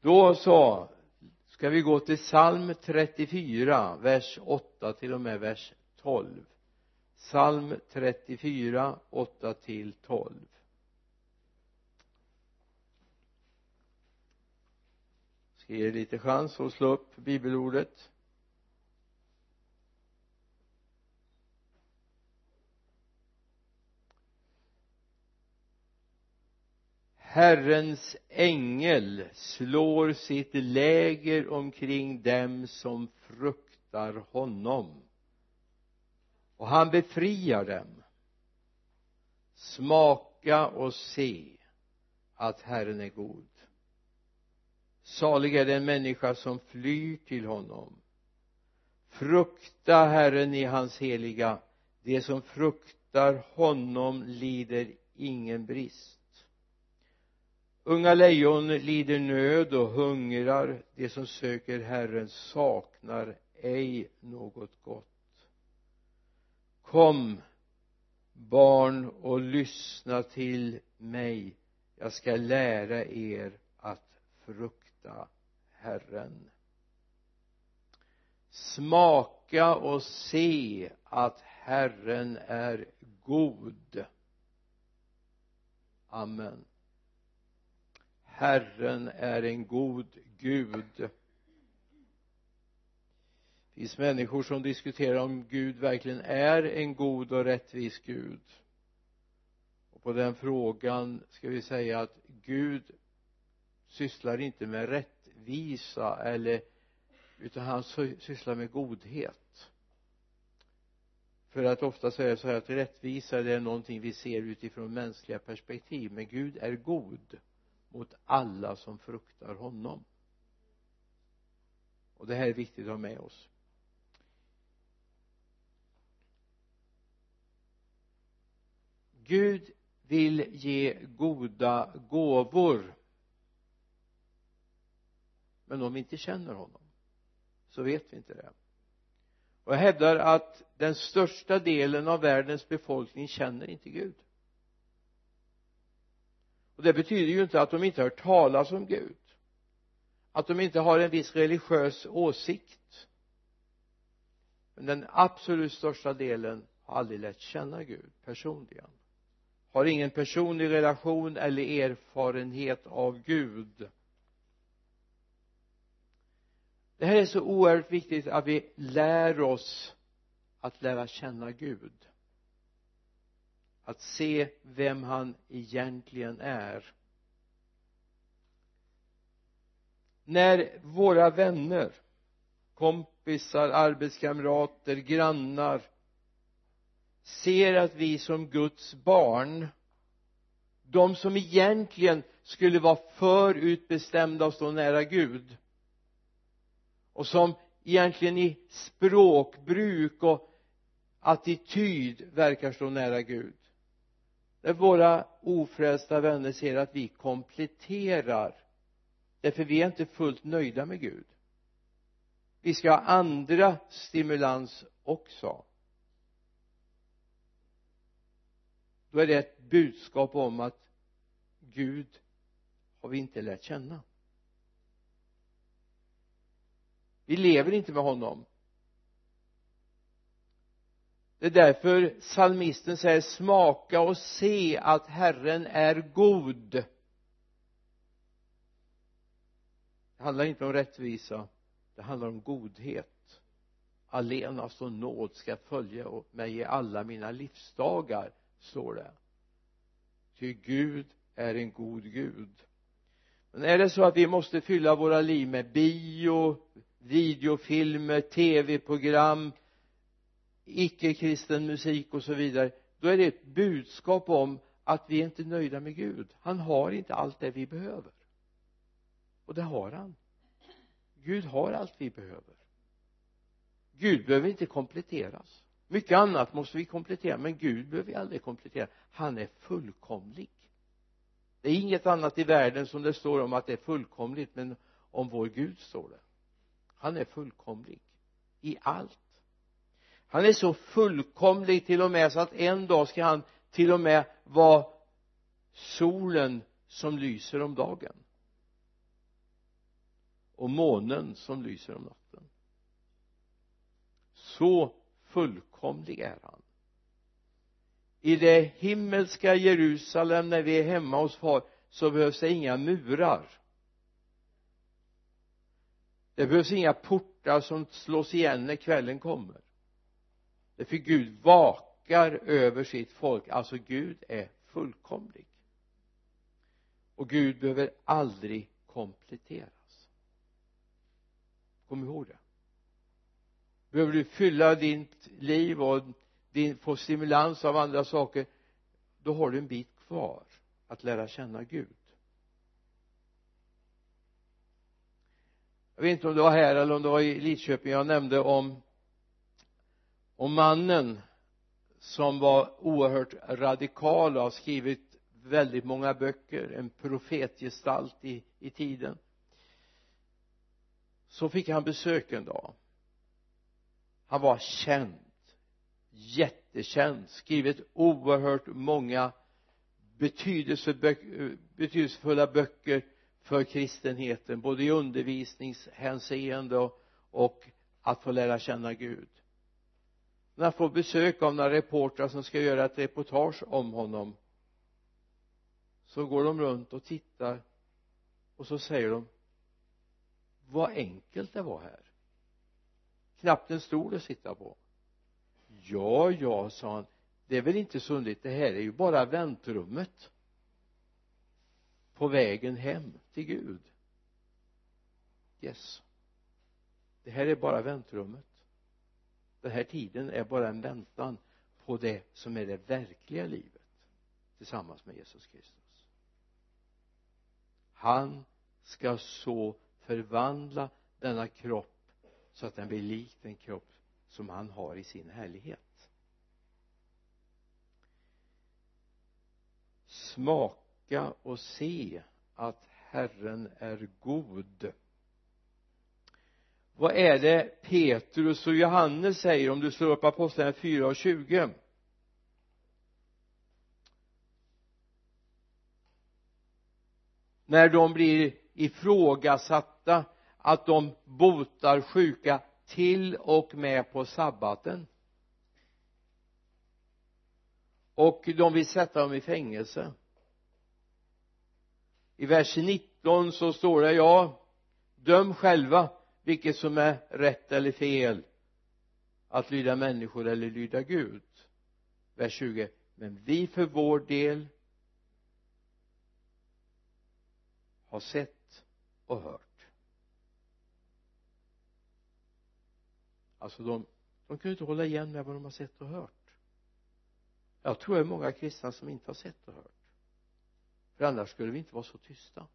då sa ska vi gå till psalm 34 vers 8 till och med vers 12 psalm 34 8 till 12 ska ge er lite chans att slå upp bibelordet? Herrens ängel slår sitt läger omkring dem som fruktar honom. Och han befriar dem. Smaka och se att Herren är god. Salig är den människa som flyr till honom. Frukta Herren i hans heliga. De som fruktar honom lider ingen brist unga lejon lider nöd och hungrar. De som söker Herren saknar ej något gott. Kom barn och lyssna till mig. Jag ska lära er att frukta Herren. Smaka och se att Herren är god. Amen. Herren är en god Gud. Det finns människor som diskuterar om Gud verkligen är en god och rättvis Gud. Och på den frågan ska vi säga att Gud sysslar inte med rättvisa eller utan han sysslar med godhet. För att ofta säga så här att rättvisa det är någonting vi ser utifrån mänskliga perspektiv men Gud är god mot alla som fruktar honom. Och det här är viktigt att ha med oss. Gud vill ge goda gåvor. Men om vi inte känner honom så vet vi inte det. Och jag hävdar att den största delen av världens befolkning känner inte Gud och det betyder ju inte att de inte har hört talas om Gud. Att de inte har en viss religiös åsikt. Men den absolut största delen har aldrig lärt känna Gud personligen. Har ingen personlig relation eller erfarenhet av Gud. Det här är så oerhört viktigt att vi lär oss att lära känna Gud att se vem han egentligen är. När våra vänner kompisar, arbetskamrater, grannar ser att vi som Guds barn de som egentligen skulle vara förutbestämda att stå nära Gud och som egentligen i språkbruk och attityd verkar stå nära Gud Eh, våra ofrälsta vänner ser att vi kompletterar därför vi är inte fullt nöjda med Gud. Vi ska ha andra stimulans också. Då är det ett budskap om att Gud har vi inte lärt känna. Vi lever inte med honom det är därför psalmisten säger smaka och se att Herren är god. Det handlar inte om rättvisa det handlar om godhet. Allenast och nåd ska följa mig i alla mina livsdagar står det. Ty Gud är en god Gud. Men är det så att vi måste fylla våra liv med bio videofilmer tv-program icke-kristen musik och så vidare då är det ett budskap om att vi är inte nöjda med Gud. Han har inte allt det vi behöver. Och det har han. Gud har allt vi behöver. Gud behöver inte kompletteras. Mycket annat måste vi komplettera men Gud behöver vi aldrig komplettera. Han är fullkomlig. Det är inget annat i världen som det står om att det är fullkomligt men om vår Gud står det. Han är fullkomlig i allt han är så fullkomlig till och med så att en dag ska han till och med vara solen som lyser om dagen. Och månen som lyser om natten. Så fullkomlig är han. I det himmelska Jerusalem när vi är hemma hos far så behövs det inga murar. Det behövs inga portar som slås igen när kvällen kommer därför Gud vakar över sitt folk. Alltså Gud är fullkomlig. Och Gud behöver aldrig kompletteras. Kom ihåg det. Behöver du fylla ditt liv och din, få stimulans av andra saker. Då har du en bit kvar att lära känna Gud. Jag vet inte om det var här eller om det var i Lidköping. Jag nämnde om och mannen som var oerhört radikal och har skrivit väldigt många böcker en profetgestalt i, i tiden så fick han besök en dag. Han var känd jättekänd skrivit oerhört många betydelsefulla böcker för kristenheten både i undervisningshänseende och, och att få lära känna Gud när han får besök av några reportrar som ska göra ett reportage om honom så går de runt och tittar och så säger de vad enkelt det var här. Knappt en stol att sitta på. Ja ja sa han. Det är väl inte så underligt. Det här är ju bara väntrummet. På vägen hem till Gud. Yes. Det här är bara väntrummet den här tiden är bara en väntan på det som är det verkliga livet tillsammans med Jesus Kristus. Han ska så förvandla denna kropp så att den blir lik den kropp som han har i sin härlighet. Smaka och se att Herren är god vad är det Petrus och Johannes säger om du slår upp apostlagärningarna 4 och 20 när de blir ifrågasatta att de botar sjuka till och med på sabbaten. Och de vill sätta dem i fängelse. I vers 19 så står det ja döm själva vilket som är rätt eller fel. Att lyda människor eller lyda Gud. Vers 20 men vi för vår del har sett och hört. Alltså de, de kunde inte hålla igen med vad de har sett och hört. Jag tror det är många kristna som inte har sett och hört. För annars skulle vi inte vara så tysta.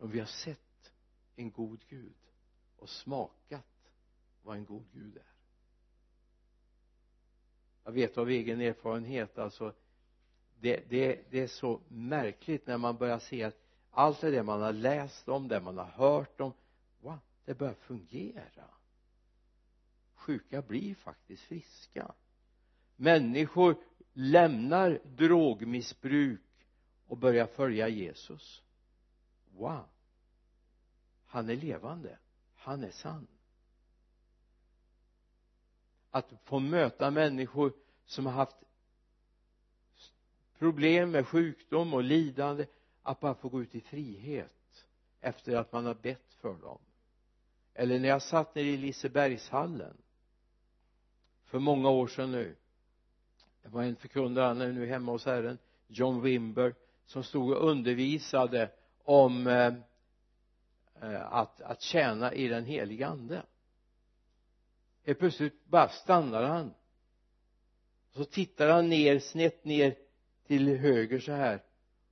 Om vi har sett en god Gud och smakat vad en god Gud är. Jag vet av egen erfarenhet alltså det, det, det är så märkligt när man börjar se att allt det man har läst om, det man har hört om va, det börjar fungera. Sjuka blir faktiskt friska. Människor lämnar drogmissbruk och börjar följa Jesus wow. Han är levande. Han är sann. Att få möta människor som har haft problem med sjukdom och lidande att bara få gå ut i frihet efter att man har bett för dem. Eller när jag satt nere i Lisebergshallen för många år sedan nu. Det var en förkunnare, han är nu hemma hos Herren John Wimber som stod och undervisade om eh, eh, att, att tjäna i den heliga ande. Helt plötsligt bara stannar han. Så tittar han ner snett ner till höger så här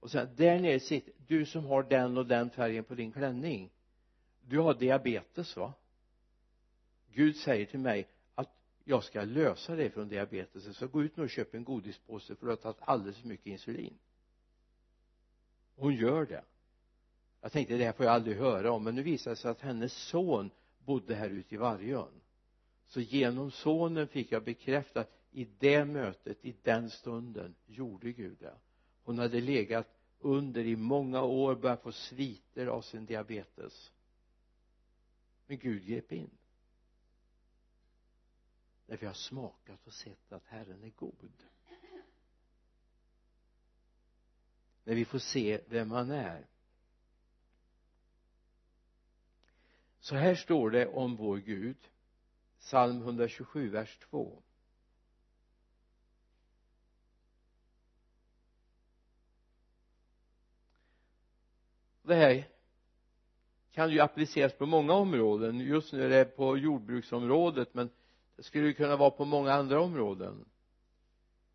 och sen där nere sitter du som har den och den färgen på din klänning. Du har diabetes va? Gud säger till mig att jag ska lösa dig från diabetes. Så gå ut nu och köp en godispåse för du har tagit alldeles för mycket insulin. Hon gör det jag tänkte det här får jag aldrig höra om men nu visade det sig att hennes son bodde här ute i Vargön. Så genom sonen fick jag bekräftat i det mötet, i den stunden gjorde Gud det. Hon hade legat under i många år börjat få sviter av sin diabetes. Men Gud grep in. Därför jag har smakat och sett att Herren är god. När vi får se vem han är så här står det om vår Gud psalm 127 vers 2 det här kan ju appliceras på många områden. Just nu är det på jordbruksområdet men det skulle ju kunna vara på många andra områden.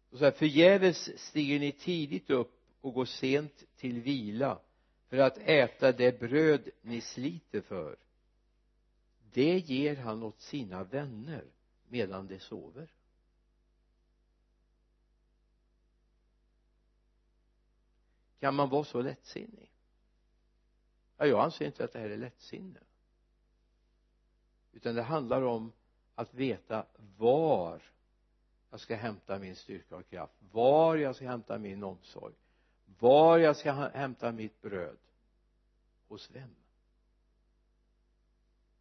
Och så här, förgäves stiger ni tidigt upp och går sent till vila för att äta det bröd ni sliter för det ger han åt sina vänner medan de sover. Kan man vara så lättsinnig? Ja, jag anser inte att det här är lättsinne. Utan det handlar om att veta var jag ska hämta min styrka och kraft var jag ska hämta min omsorg var jag ska hämta mitt bröd. Hos vem?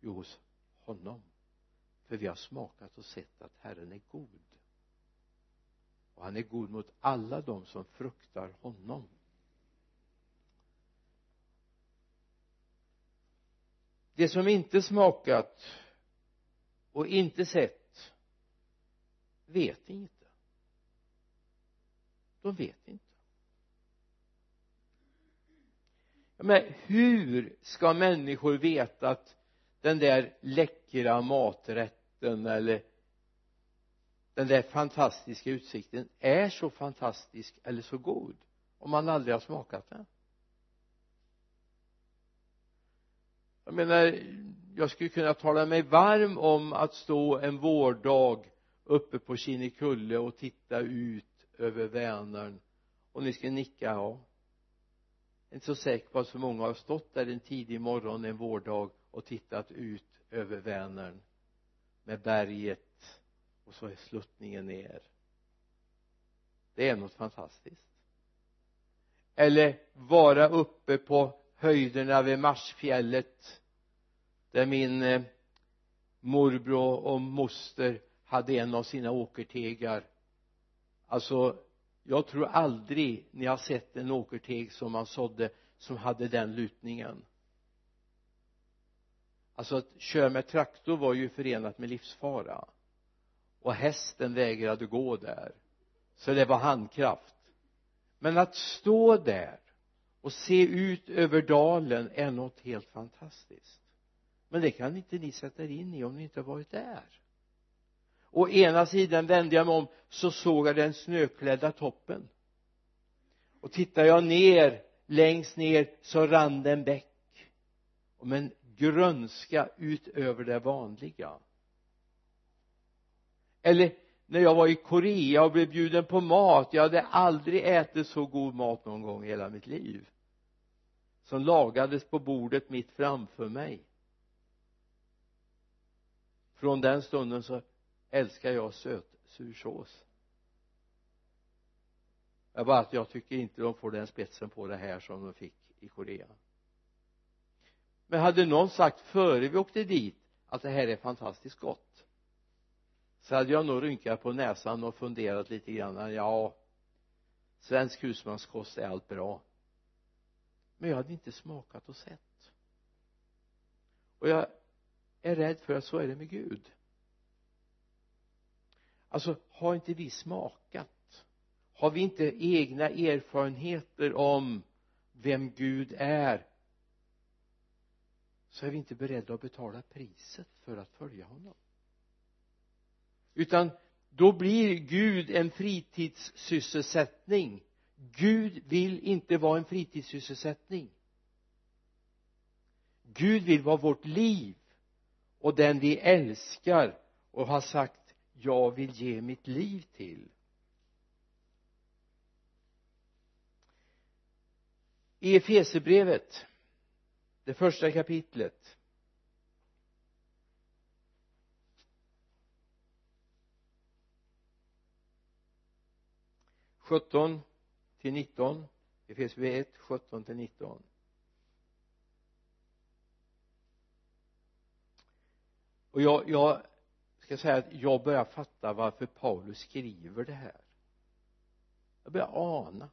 Jo hos honom. För vi har smakat och sett att Herren är god. Och han är god mot alla de som fruktar honom. Det som inte smakat och inte sett vet inte. De vet inte. Men hur ska människor veta att den där läckra maträtten eller den där fantastiska utsikten är så fantastisk eller så god om man aldrig har smakat den. Jag menar jag skulle kunna tala mig varm om att stå en vårdag uppe på Kinnekulle och titta ut över Vänern och ni skulle nicka ja. Jag är inte så säker på att så många har stått där en tidig morgon en vårdag och tittat ut över Vänern med berget och så är sluttningen ner. Det är något fantastiskt. Eller vara uppe på höjderna vid Marsfjället där min eh, morbror och moster hade en av sina åkertegar. Alltså jag tror aldrig ni har sett en åkerteg som man sådde som hade den lutningen alltså att köra med traktor var ju förenat med livsfara. Och hästen vägrade gå där. Så det var handkraft. Men att stå där och se ut över dalen är något helt fantastiskt. Men det kan inte ni sätta er in i om ni inte har varit där. Å ena sidan vände jag mig om så såg jag den snöklädda toppen. Och tittar jag ner längst ner så rann det en bäck. Men grönska utöver det vanliga. Eller när jag var i Korea och blev bjuden på mat jag hade aldrig ätit så god mat någon gång i hela mitt liv som lagades på bordet mitt framför mig. Från den stunden så älskar jag sötsursås det är bara att jag tycker inte de får den spetsen på det här som de fick i Korea men hade någon sagt före vi åkte dit att det här är fantastiskt gott så hade jag nog rynkat på näsan och funderat lite grann. Ja svensk husmanskost är allt bra. Men jag hade inte smakat och sett. Och jag är rädd för att så är det med Gud. Alltså har inte vi smakat? Har vi inte egna erfarenheter om vem Gud är? Så är vi inte beredda att betala priset för att följa honom. Utan då blir Gud en fritidssysselsättning. Gud vill inte vara en fritidssysselsättning. Gud vill vara vårt liv och den vi älskar och har sagt jag vill ge mitt liv till. I Efesebrevet det första kapitlet. sjutton till nitton. Efesierbrevet 1, 17 till 19 och jag, jag ska säga att jag börjar fatta varför Paulus skriver det här. Jag börjar ana.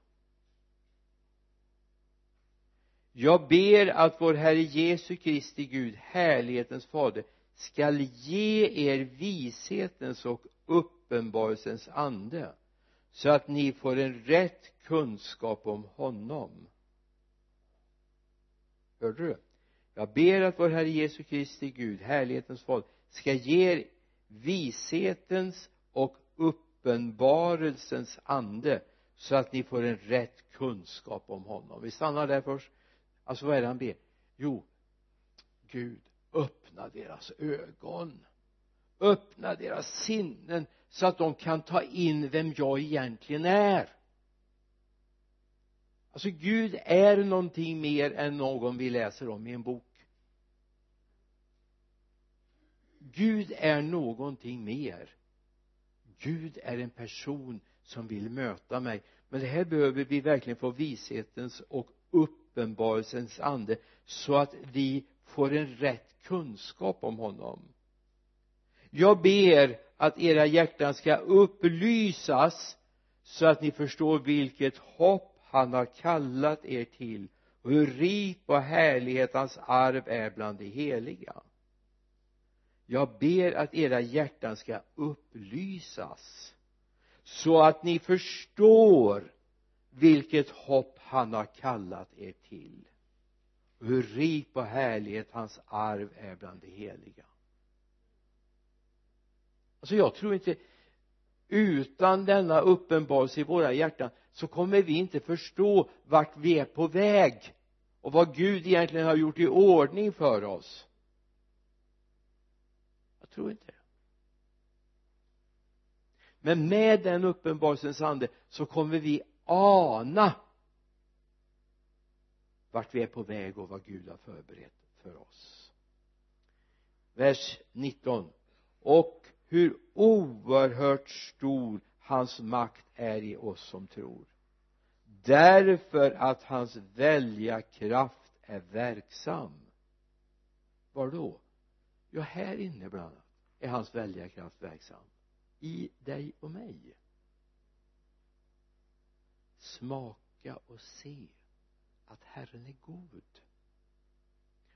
Jag ber att vår Herre Jesu Kristi Gud härlighetens fader skall ge er vishetens och uppenbarelsens ande så att ni får en rätt kunskap om honom. Hörde du? Jag ber att vår Herre Jesu Kristi Gud härlighetens fader ska ge er vishetens och uppenbarelsens ande så att ni får en rätt kunskap om honom. Vi stannar där först alltså vad är det han ber? Jo Gud öppna deras ögon. Öppna deras sinnen så att de kan ta in vem jag egentligen är. Alltså Gud är någonting mer än någon vi läser om i en bok? Gud är någonting mer. Gud är en person som vill möta mig. Men det här behöver vi verkligen få vishetens och upp uppenbarelsens ande så att vi får en rätt kunskap om honom. Jag ber att era hjärtan ska upplysas så att ni förstår vilket hopp han har kallat er till och hur rik på härlighet hans arv är bland de heliga. Jag ber att era hjärtan ska upplysas så att ni förstår vilket hopp han har kallat er till. Och hur rik på härlighet hans arv är bland de heliga. Alltså jag tror inte utan denna uppenbarelse i våra hjärtan så kommer vi inte förstå vart vi är på väg och vad Gud egentligen har gjort i ordning för oss. Jag tror inte det. Men med den uppenbarelsens ande så kommer vi ana vart vi är på väg och vad Gud har förberett för oss. Vers 19 och hur oerhört stor hans makt är i oss som tror. Därför att hans välja kraft är verksam. Var då ja här inne bland annat är hans välja kraft verksam. I dig och mig smaka och se att Herren är god.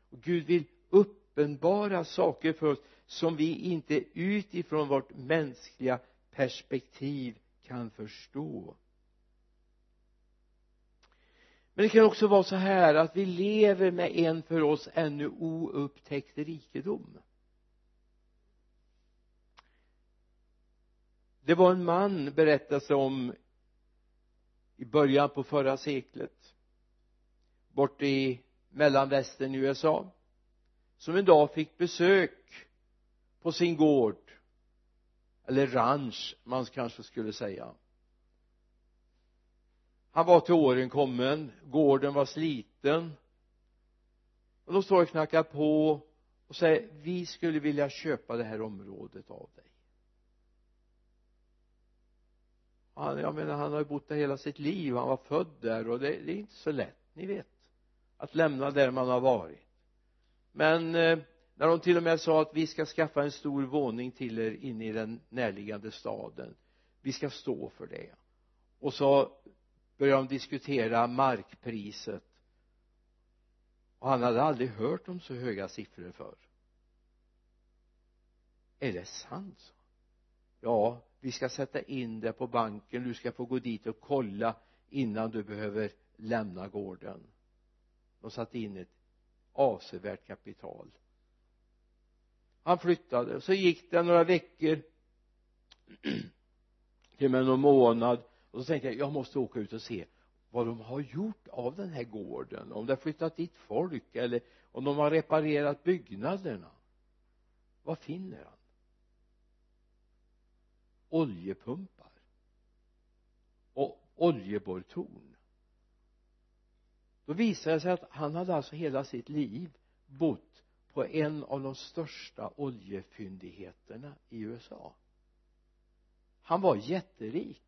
Och Gud vill uppenbara saker för oss som vi inte utifrån vårt mänskliga perspektiv kan förstå. Men det kan också vara så här att vi lever med en för oss ännu oupptäckt rikedom. Det var en man berättas om i början på förra seklet bort i mellanvästern i USA som en dag fick besök på sin gård eller ranch man kanske skulle säga. Han var till åren kommen gården var sliten och de står och knackar på och säger vi skulle vilja köpa det här området av dig. Han, jag menar han har ju bott där hela sitt liv han var född där och det, det är inte så lätt ni vet att lämna där man har varit. Men eh, när de till och med sa att vi ska skaffa en stor våning till er inne i den närliggande staden vi ska stå för det. Och så började de diskutera markpriset. Och han hade aldrig hört om så höga siffror förr. Är det sant så ja vi ska sätta in det på banken du ska få gå dit och kolla innan du behöver lämna gården. De satte in ett avsevärt kapital. Han flyttade så gick det några veckor till och med någon månad och så tänkte jag jag måste åka ut och se vad de har gjort av den här gården om det har flyttat dit folk eller om de har reparerat byggnaderna. Vad finner han? Oljepumpar och oljeborrtorn. Då visade det sig att han hade alltså hela sitt liv bott på en av de största oljefyndigheterna i USA han var jätterik.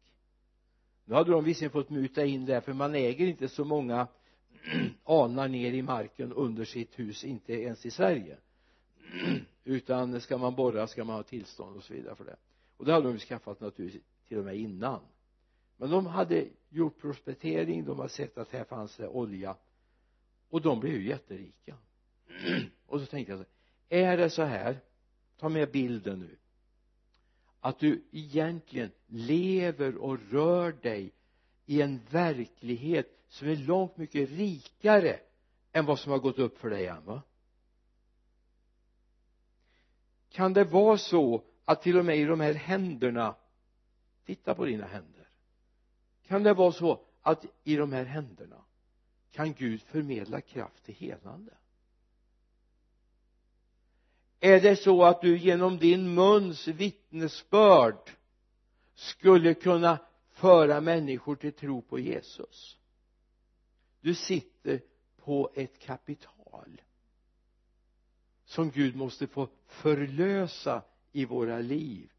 Nu hade de visserligen fått muta in det för man äger inte så många anar ner i marken under sitt hus inte ens i Sverige. Utan ska man borra ska man ha tillstånd och så vidare för det och det hade de skaffat naturligtvis till och med innan. Men de hade gjort prospektering de hade sett att här fanns det olja. Och de blev ju jätterika. Och så tänkte jag så är det så här ta med bilden nu att du egentligen lever och rör dig i en verklighet som är långt mycket rikare än vad som har gått upp för dig än va? Kan det vara så att till och med i de här händerna titta på dina händer. Kan det vara så att i de här händerna kan Gud förmedla kraft till helande? Är det så att du genom din muns vittnesbörd skulle kunna föra människor till tro på Jesus? Du sitter på ett kapital som Gud måste få förlösa i våra liv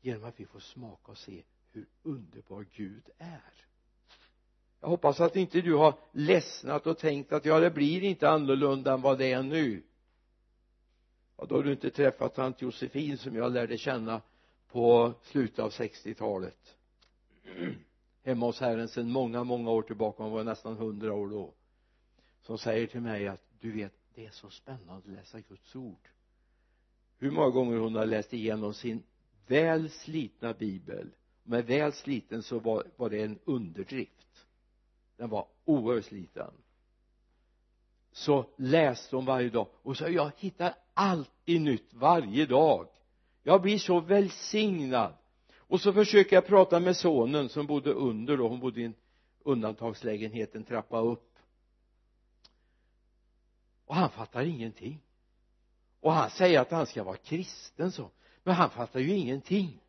genom att vi får smaka och se hur underbar Gud är. Jag hoppas att inte du har ledsnat och tänkt att ja det blir inte annorlunda än vad det är nu. Ja då har du inte träffat tant Josefin som jag lärde känna på slutet av 60-talet hemma hos herren sedan många många år tillbaka. Hon var nästan hundra år då. Som säger till mig att du vet det är så spännande att läsa Guds ord hur många gånger hon har läst igenom sin väl slitna bibel. Med väl sliten så var, var det en underdrift. Den var oerhört sliten. Så läste hon varje dag. Och så jag hittar alltid nytt varje dag. Jag blir så välsignad. Och så försöker jag prata med sonen som bodde under då. Hon bodde i en undantagslägenhet en trappa upp. Och han fattar ingenting och han säger att han ska vara kristen så. Men han fattar ju ingenting.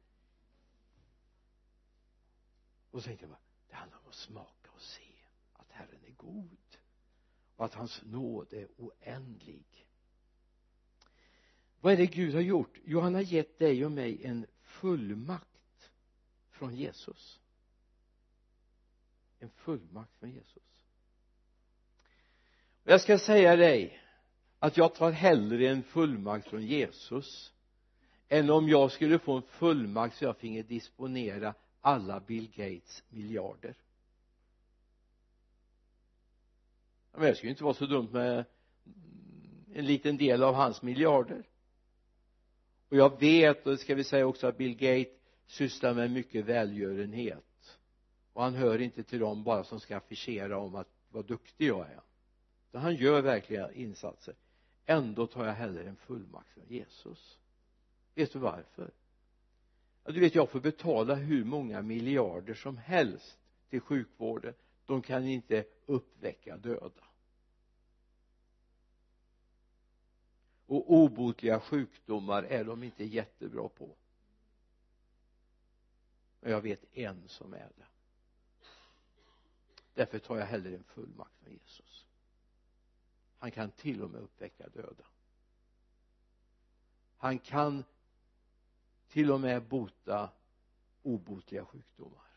Och så tänkte jag bara det handlar om att smaka och se att Herren är god. Och att hans nåd är oändlig. Vad är det Gud har gjort? Jo han har gett dig och mig en fullmakt från Jesus. En fullmakt från Jesus. Och jag ska säga dig att jag tar hellre en fullmakt från Jesus än om jag skulle få en fullmakt så jag finge disponera alla Bill Gates miljarder. Men det skulle inte vara så dumt med en liten del av hans miljarder. Och jag vet och det ska vi säga också att Bill Gates sysslar med mycket välgörenhet. Och han hör inte till dem bara som ska affischera om att vad duktig jag är. Utan han gör verkliga insatser ändå tar jag hellre en fullmakt från Jesus. Vet du varför? Ja, du vet jag får betala hur många miljarder som helst till sjukvården. De kan inte uppväcka döda. Och obotliga sjukdomar är de inte jättebra på. Men jag vet en som är det. Därför tar jag hellre en fullmakt från Jesus han kan till och med uppväcka döda. Han kan till och med bota obotliga sjukdomar.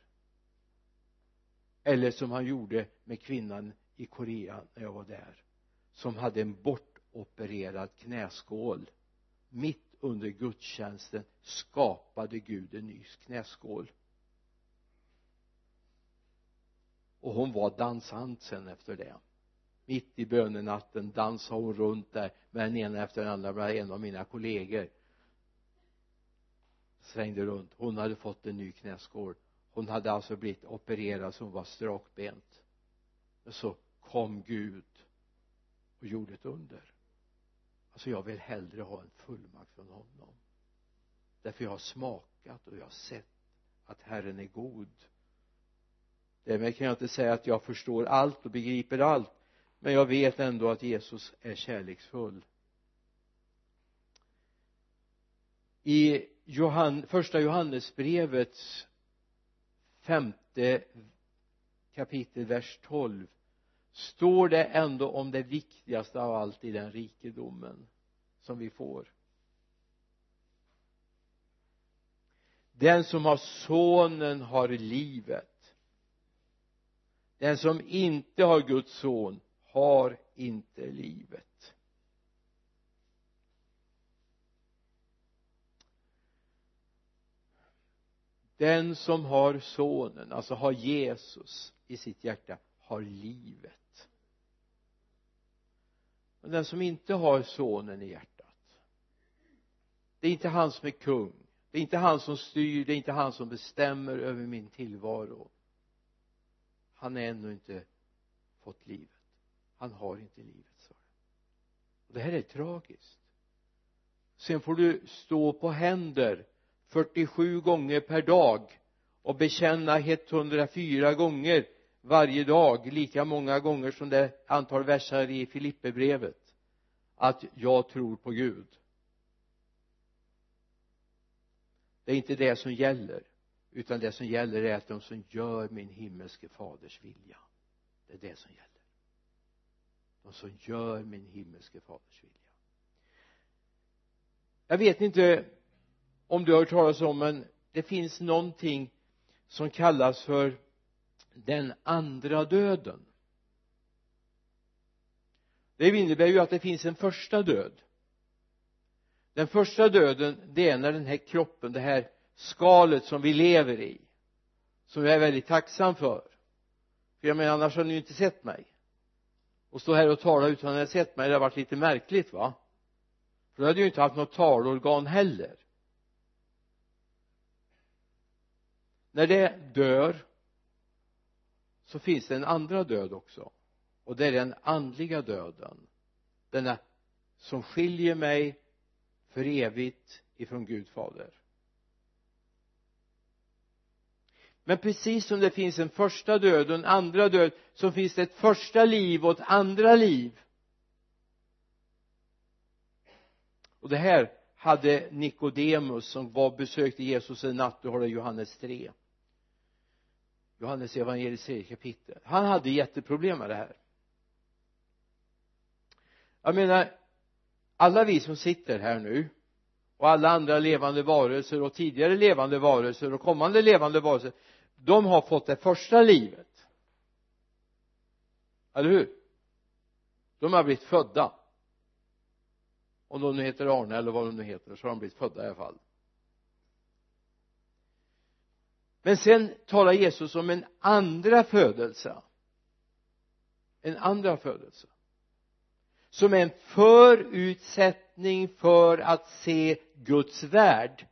Eller som han gjorde med kvinnan i Korea när jag var där som hade en bortopererad knäskål. Mitt under gudstjänsten skapade Gud en ny knäskål. Och hon var dansant sen efter det mitt i bönenatten dansade hon runt där med den ena efter den andra bland en av mina kollegor. Svängde runt. Hon hade fått en ny knäskål. Hon hade alltså blivit opererad så hon var strakbent. Men så kom Gud och gjorde ett under. Alltså jag vill hellre ha en fullmakt från honom. Därför jag har smakat och jag har sett att Herren är god. Därmed kan jag inte säga att jag förstår allt och begriper allt men jag vet ändå att Jesus är kärleksfull. I Johann, första Johannesbrevets femte kapitel vers 12 står det ändå om det viktigaste av allt i den rikedomen som vi får. Den som har sonen har livet. Den som inte har Guds son har inte livet. Den som har sonen, alltså har Jesus i sitt hjärta har livet. Men den som inte har sonen i hjärtat det är inte han som är kung det är inte han som styr, det är inte han som bestämmer över min tillvaro. Han har ännu inte fått livet han har inte livet sa och det här är tragiskt. Sen får du stå på händer 47 gånger per dag och bekänna 104 gånger varje dag lika många gånger som det antal verser i Filipperbrevet att jag tror på Gud. Det är inte det som gäller utan det som gäller är att de som gör min himmelske faders vilja det är det som gäller de som gör min himmelske faders vilja. Jag vet inte om du har hört talas om men det finns någonting som kallas för den andra döden. Det innebär ju att det finns en första död. Den första döden det är när den här kroppen, det här skalet som vi lever i som jag är väldigt tacksam för. För jag menar annars har ni ju inte sett mig och stå här och tala utan att ni har sett mig det har varit lite märkligt va? För då hade jag ju inte haft något talorgan heller. När det dör så finns det en andra död också. Och det är den andliga döden. Denna som skiljer mig för evigt ifrån Gud fader. Men precis som det finns en första död och en andra död så finns det ett första liv och ett andra liv. Och det här hade Nikodemus som var besökte Jesus en natt du har det Johannes 3 Johannes evangeliets tredje kapitel. Han hade jätteproblem med det här. Jag menar alla vi som sitter här nu och alla andra levande varelser och tidigare levande varelser och kommande levande varelser de har fått det första livet. Eller hur? De har blivit födda. Om de nu heter Arne eller vad de nu heter så har de blivit födda i alla fall. Men sen talar Jesus om en andra födelse. En andra födelse. Som är en förutsättning för att se Guds värld.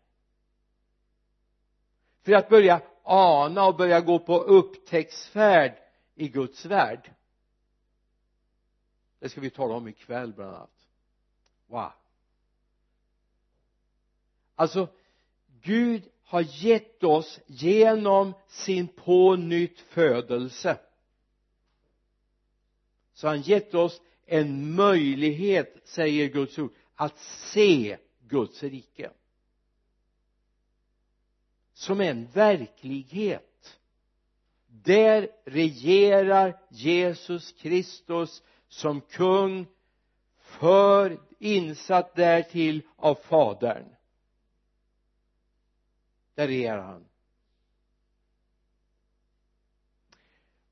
För att börja ana och börja gå på upptäcktsfärd i Guds värld. Det ska vi tala om ikväll bland annat. Wow. Alltså Gud har gett oss genom sin på nytt födelse. Så han gett oss en möjlighet säger Guds ord att se Guds rike som en verklighet. Där regerar Jesus Kristus som kung för insatt därtill av fadern. Där regerar han.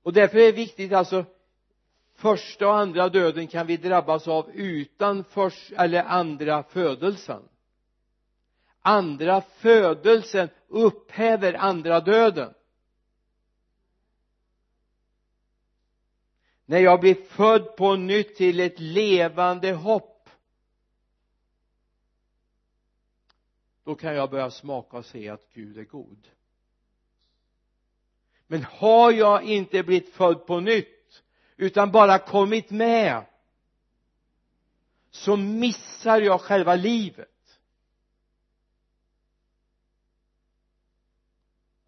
Och därför är det viktigt alltså första och andra döden kan vi drabbas av utan först eller andra födelsen. Andra födelsen upphäver andra döden. När jag blir född på nytt till ett levande hopp då kan jag börja smaka och se att Gud är god. Men har jag inte blivit född på nytt utan bara kommit med så missar jag själva livet.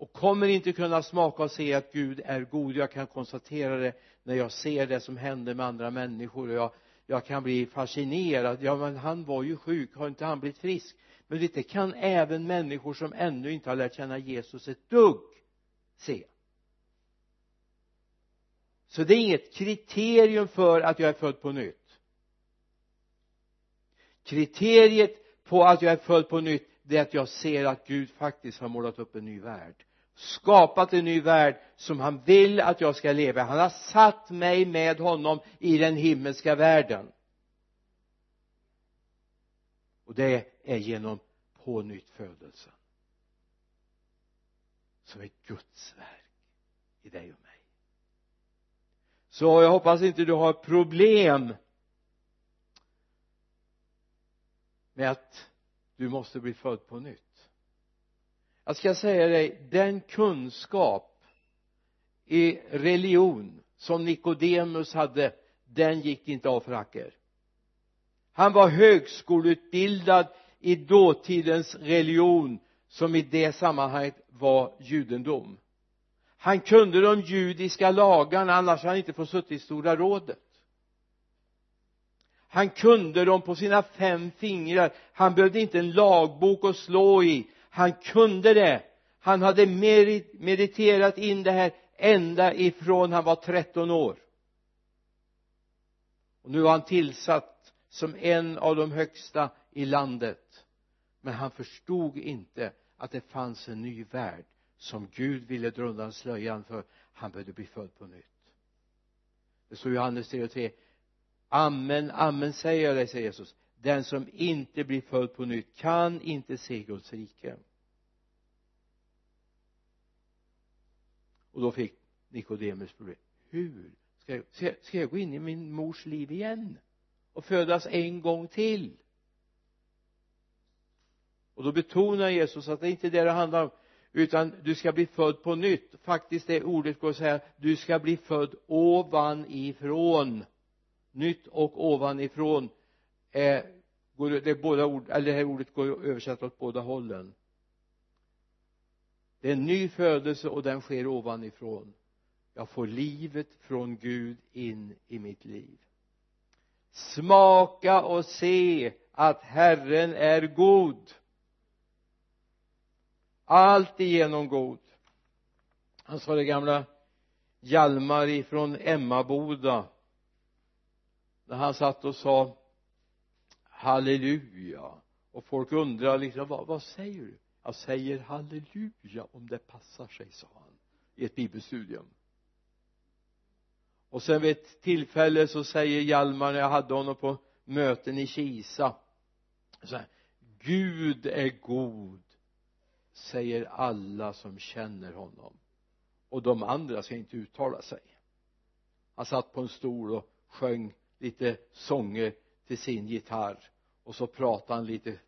Och kommer inte kunna smaka och se att Gud är god. Jag kan konstatera det när jag ser det som händer med andra människor. Och jag, jag kan bli fascinerad. Ja men han var ju sjuk. Har inte han blivit frisk? Men vet det kan även människor som ännu inte har lärt känna Jesus ett dugg se. Så det är inget kriterium för att jag är född på nytt. Kriteriet på att jag är född på nytt det är att jag ser att Gud faktiskt har målat upp en ny värld skapat en ny värld som han vill att jag ska leva han har satt mig med honom i den himmelska världen. Och det är genom pånyttfödelsen som är Guds verk i dig och mig. Så jag hoppas inte du har problem med att du måste bli född på nytt jag ska säga dig den kunskap i religion som Nikodemus hade den gick inte av för hacker. Han var högskoleutbildad i dåtidens religion som i det sammanhanget var judendom. Han kunde de judiska lagarna annars hade han inte fått sitta i stora rådet. Han kunde dem på sina fem fingrar. Han behövde inte en lagbok att slå i han kunde det. Han hade mediterat in det här ända ifrån han var 13 år. Och nu var han tillsatt som en av de högsta i landet. Men han förstod inte att det fanns en ny värld som Gud ville dra undan slöjan för. Han behövde bli född på nytt. Det står i Johannes 3 och 3 amen, amen säger jag dig säger Jesus den som inte blir född på nytt kan inte se Guds rike. Och då fick Nikodemus problem. Hur ska jag, ska jag gå in i min mors liv igen och födas en gång till? Och då betonar Jesus att det är inte det det handlar om utan du ska bli född på nytt. Faktiskt det ordet går att säga du ska bli född ovanifrån nytt och ovanifrån är, går det båda ord, eller det här ordet går att översätta åt båda hållen. Det är en ny födelse och den sker ovanifrån. Jag får livet från Gud in i mitt liv. Smaka och se att Herren är god. Allt igenom god. Han sa det gamla Hjalmar ifrån Emmaboda när han satt och sa halleluja. Och folk undrar liksom vad, vad säger du? Jag säger halleluja om det passar sig sa han i ett bibelstudium. Och sen vid ett tillfälle så säger Hjalmar när jag hade honom på möten i Kisa så här, Gud är god säger alla som känner honom. Och de andra ska inte uttala sig. Han satt på en stol och sjöng lite sånger till sin gitarr. Och så pratade han lite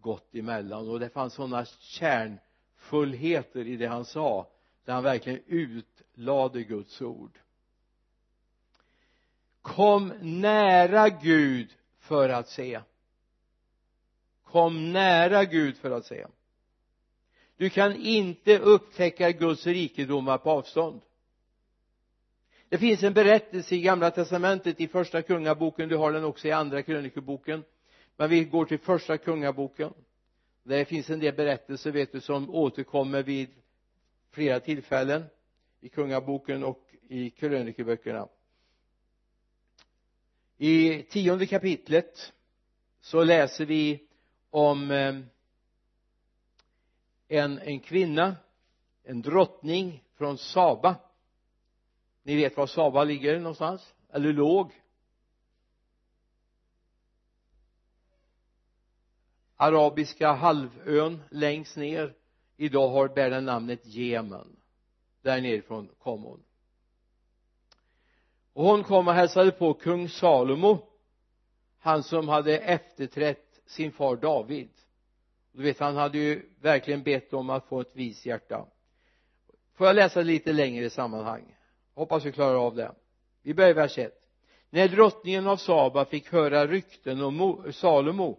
gott emellan. Och det fanns sådana kärnfullheter i det han sa där han verkligen utlade Guds ord. Kom nära Gud för att se. Kom nära Gud för att se. Du kan inte upptäcka Guds rikedomar på avstånd det finns en berättelse i gamla testamentet i första kungaboken. Du har den också i andra krönikeboken. Men vi går till första kungaboken. Det finns en del berättelser vet du som återkommer vid flera tillfällen i kungaboken och i krönikeböckerna. I tionde kapitlet så läser vi om eh, en, en kvinna en drottning från Saba ni vet var Saba ligger någonstans? Eller låg? Arabiska halvön längst ner. Idag har bär den namnet Jemen. Där nerifrån kom hon. Och hon kom och hälsade på kung Salomo. Han som hade efterträtt sin far David. Du vet han hade ju verkligen bett om att få ett vis hjärta. Får jag läsa lite längre i sammanhang? Hoppas vi klarar av det. Vi börjar i vers 1 när drottningen av Saba fick höra rykten om Salomo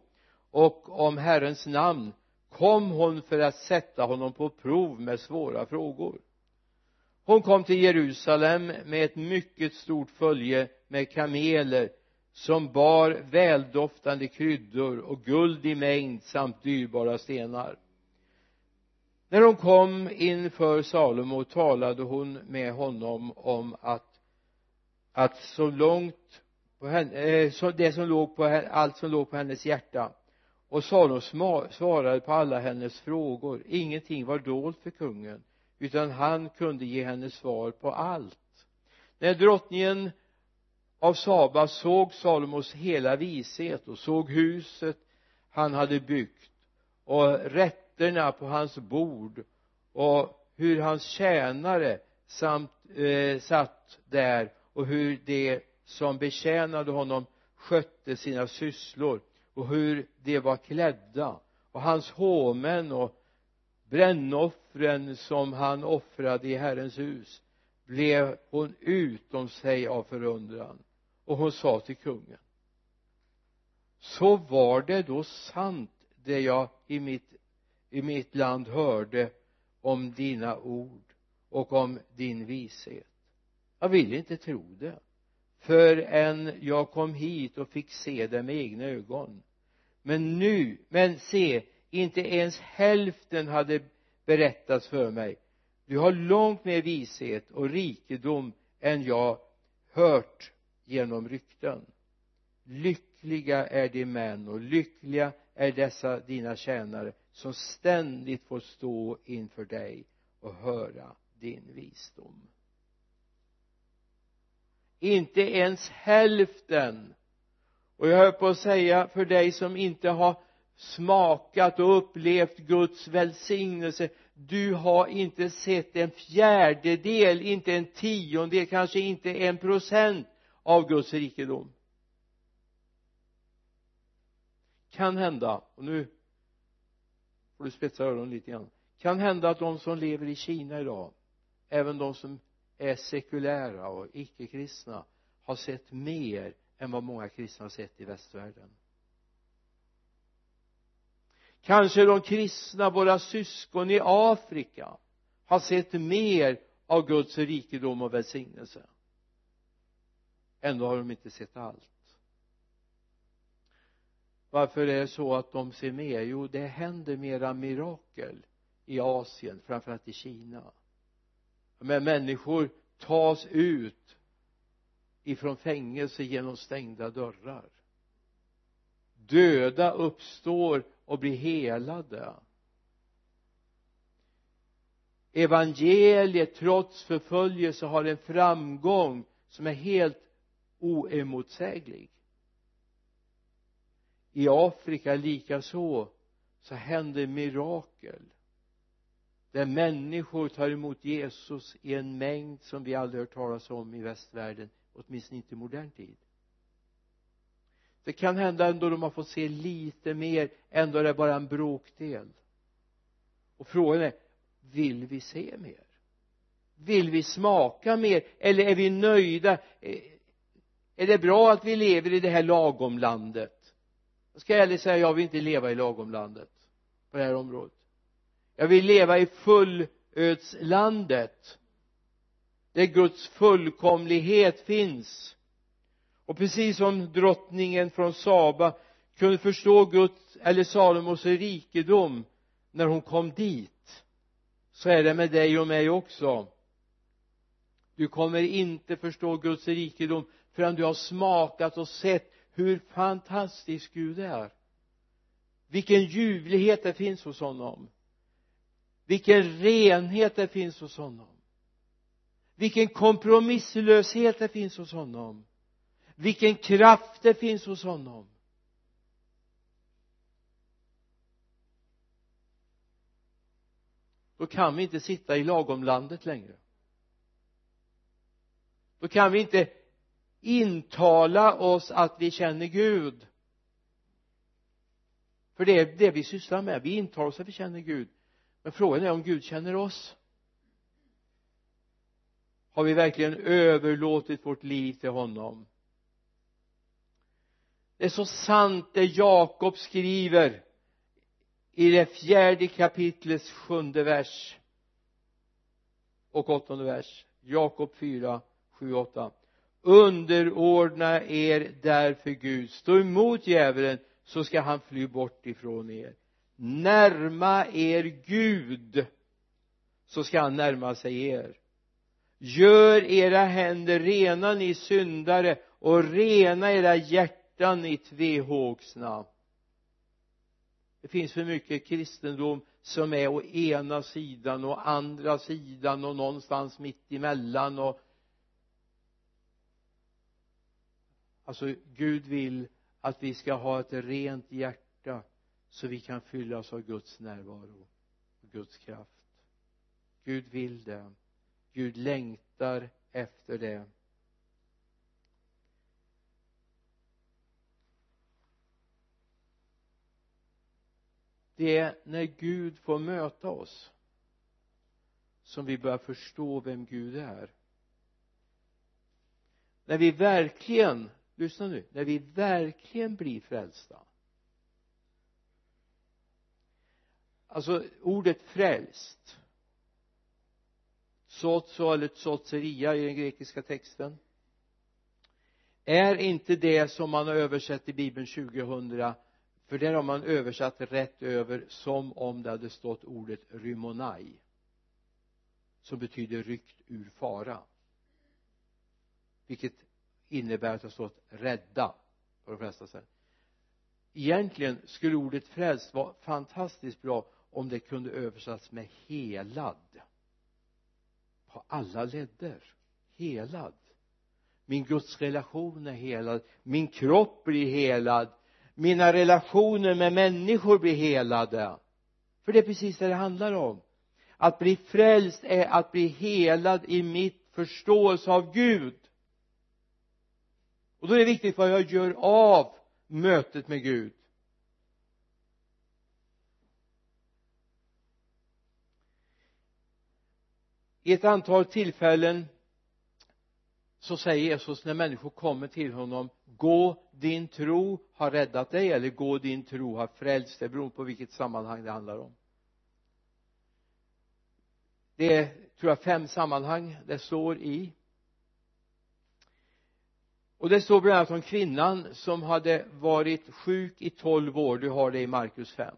och om Herrens namn kom hon för att sätta honom på prov med svåra frågor. Hon kom till Jerusalem med ett mycket stort följe med kameler som bar väldoftande kryddor och guld i mängd samt dyrbara stenar när hon kom inför Salomo talade hon med honom om att att så långt på henne, eh, så det som låg på allt som låg på hennes hjärta. Och Salomo svarade på alla hennes frågor. Ingenting var dolt för kungen utan han kunde ge henne svar på allt. När drottningen av Saba såg Salomos hela vishet och såg huset han hade byggt och rätterna på hans bord och hur hans tjänare samt eh, satt där och hur de som betjänade honom skötte sina sysslor och hur de var klädda. Och hans hovmän och brännoffren som han offrade i Herrens hus blev hon utom sig av förundran. Och hon sa till kungen så var det då sant det jag i mitt, i mitt land hörde om dina ord och om din vishet. Jag ville inte tro det. Förrän jag kom hit och fick se det med egna ögon. Men nu, men se inte ens hälften hade berättats för mig. Du har långt mer vishet och rikedom än jag hört genom rykten. Lyckliga är de män och lyckliga är dessa dina tjänare som ständigt får stå inför dig och höra din visdom. Inte ens hälften och jag höll på att säga för dig som inte har smakat och upplevt Guds välsignelse du har inte sett en fjärdedel, inte en tiondel, kanske inte en procent av Guds rikedom. Kan hända och nu får du spetsa öronen lite grann. Kan hända att de som lever i Kina idag även de som är sekulära och icke-kristna har sett mer än vad många kristna har sett i västvärlden. Kanske de kristna, våra syskon i Afrika har sett mer av Guds rikedom och välsignelse. Ändå har de inte sett allt varför är det så att de ser mer jo det händer mera mirakel i Asien framförallt i Kina. Men människor tas ut ifrån fängelse genom stängda dörrar. Döda uppstår och blir helade. Evangeliet trots förföljelse har en framgång som är helt oemotsäglig i Afrika likaså så händer mirakel. Där människor tar emot Jesus i en mängd som vi aldrig hört talas om i västvärlden åtminstone inte i modern tid. Det kan hända ändå de har fått se lite mer ändå är det bara en bråkdel. Och frågan är vill vi se mer? Vill vi smaka mer? Eller är vi nöjda? Eh, är det bra att vi lever i det här lagomlandet? Jag ska ärligt säga jag vill inte leva i lagomlandet på det här området. Jag vill leva i fullödslandet där Guds fullkomlighet finns. Och precis som drottningen från Saba kunde förstå Guds eller Salomos rikedom när hon kom dit så är det med dig och mig också. Du kommer inte förstå Guds rikedom förrän du har smakat och sett hur fantastisk Gud är. Vilken ljuvlighet det finns hos honom. Vilken renhet det finns hos honom. Vilken kompromisslöshet det finns hos honom. Vilken kraft det finns hos honom. Då kan vi inte sitta i lagomlandet längre. Då kan vi inte intala oss att vi känner Gud. För det är det vi sysslar med vi intalar oss att vi känner Gud. Men frågan är om Gud känner oss. Har vi verkligen överlåtit vårt liv till honom? Det är så sant det Jakob skriver i det fjärde kapitlets sjunde vers och åttonde vers. Jakob 4, 7, 8 underordna er därför Gud. Stå emot djävulen så ska han fly bort ifrån er. Närma er Gud så ska han närma sig er. Gör era händer rena ni syndare och rena era hjärtan i tvehågsna det finns för mycket kristendom som är å ena sidan och andra sidan och någonstans mitt emellan och alltså Gud vill att vi ska ha ett rent hjärta så vi kan fyllas av Guds närvaro och Guds kraft. Gud vill det. Gud längtar efter det. Det är när Gud får möta oss som vi börjar förstå vem Gud är. När vi verkligen lyssna nu när vi verkligen blir frälsta. Alltså ordet frälst. Sotso eller tsotseria i den grekiska texten. Är inte det som man har översatt i bibeln 2000 för där har man översatt rätt över som om det hade stått ordet rymonai som betyder ryckt ur fara. Vilket innebär att det har stått rädda på de flesta sätt. Egentligen skulle ordet frälst vara fantastiskt bra om det kunde översatts med helad. På alla ledder helad. Min Guds relation är helad. Min kropp blir helad. Mina relationer med människor blir helade. För det är precis det det handlar om. Att bli frälst är att bli helad i mitt förståelse av Gud och då är det viktigt vad jag gör av mötet med Gud. I ett antal tillfällen så säger Jesus när människor kommer till honom gå din tro har räddat dig eller gå din tro har frälst dig beroende på vilket sammanhang det handlar om. Det är tror jag fem sammanhang det står i och det står bland annat om kvinnan som hade varit sjuk i tolv år. Du har det i Markus 5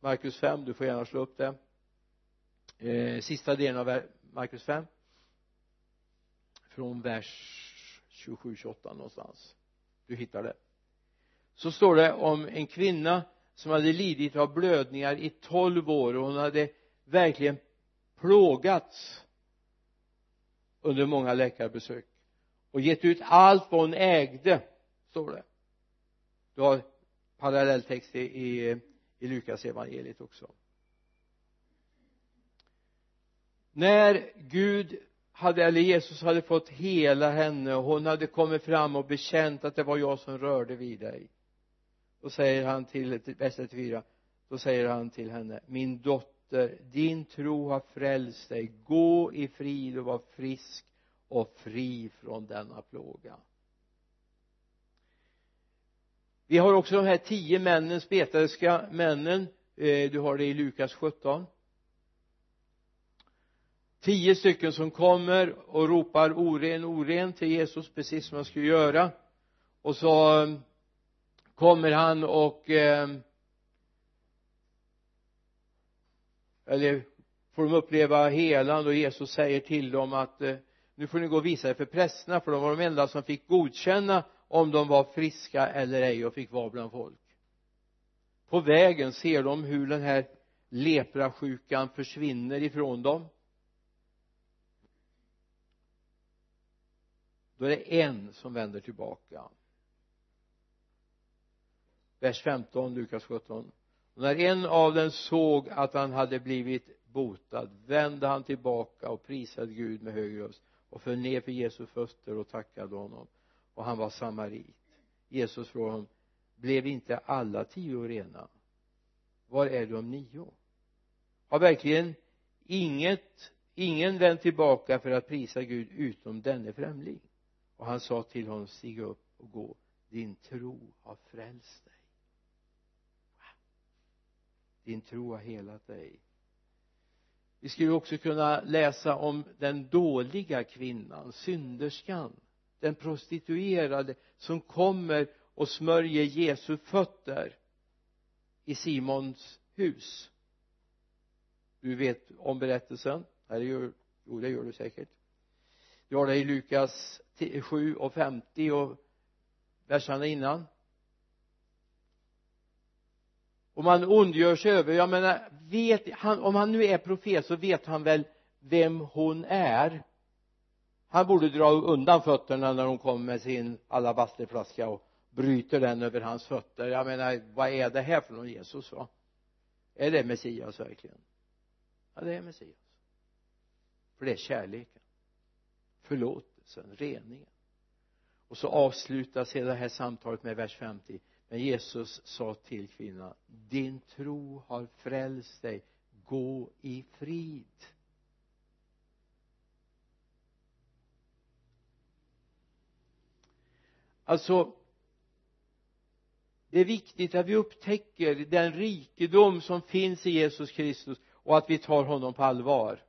Markus 5 du får gärna slå upp det. Eh, sista delen av Markus 5 från vers 27-28 någonstans. Du hittar det. Så står det om en kvinna som hade lidit av blödningar i tolv år och hon hade verkligen plågats under många läkarbesök och gett ut allt vad hon ägde står det. Du har parallelltext i, i, i Lukas evangeliet också. När Gud hade, eller Jesus hade fått hela henne och hon hade kommit fram och bekänt att det var jag som rörde vid dig då säger han till, vers 34 då säger han till henne min dotter din tro har frälst dig. Gå i frid och var frisk och fri från denna plåga. Vi har också de här tio männen spetälska männen. Eh, du har det i Lukas 17 tio stycken som kommer och ropar oren, oren till Jesus precis som han skulle göra. Och så eh, kommer han och eh, eller får de uppleva helan och Jesus säger till dem att eh, nu får ni gå och visa er för prästerna för de var de enda som fick godkänna om de var friska eller ej och fick vara bland folk. På vägen ser de hur den här leprasjukan försvinner ifrån dem. Då är det en som vänder tillbaka. Vers 15 Lukas 17 och när en av dem såg att han hade blivit botad vände han tillbaka och prisade Gud med hög röst och föll ner för Jesu fötter och tackade honom. Och han var samarit. Jesus frågade honom blev inte alla tio rena? Var är de nio? Har verkligen inget ingen vänt tillbaka för att prisa Gud utom denne främling? Och han sa till honom stig upp och gå. Din tro har frälst dig. Din tro har helat dig vi skulle också kunna läsa om den dåliga kvinnan synderskan. Den prostituerade som kommer och smörjer Jesu fötter i Simons hus. Du vet om berättelsen? Eller gör, jo det gör du säkert. Du har det i Lukas 7 och 50 och verserna innan och man ondgör sig över jag menar vet han, om han nu är profet så vet han väl vem hon är. Han borde dra undan fötterna när hon kommer med sin alabasterflaska och bryter den över hans fötter. Jag menar vad är det här för någon Jesus va? Är det Messias verkligen? Ja det är Messias. För det är kärleken förlåtelsen, reningen. Och så avslutas hela det här samtalet med vers 50 men Jesus sa till kvinnan din tro har frälst dig. Gå i frid. Alltså det är viktigt att vi upptäcker den rikedom som finns i Jesus Kristus och att vi tar honom på allvar.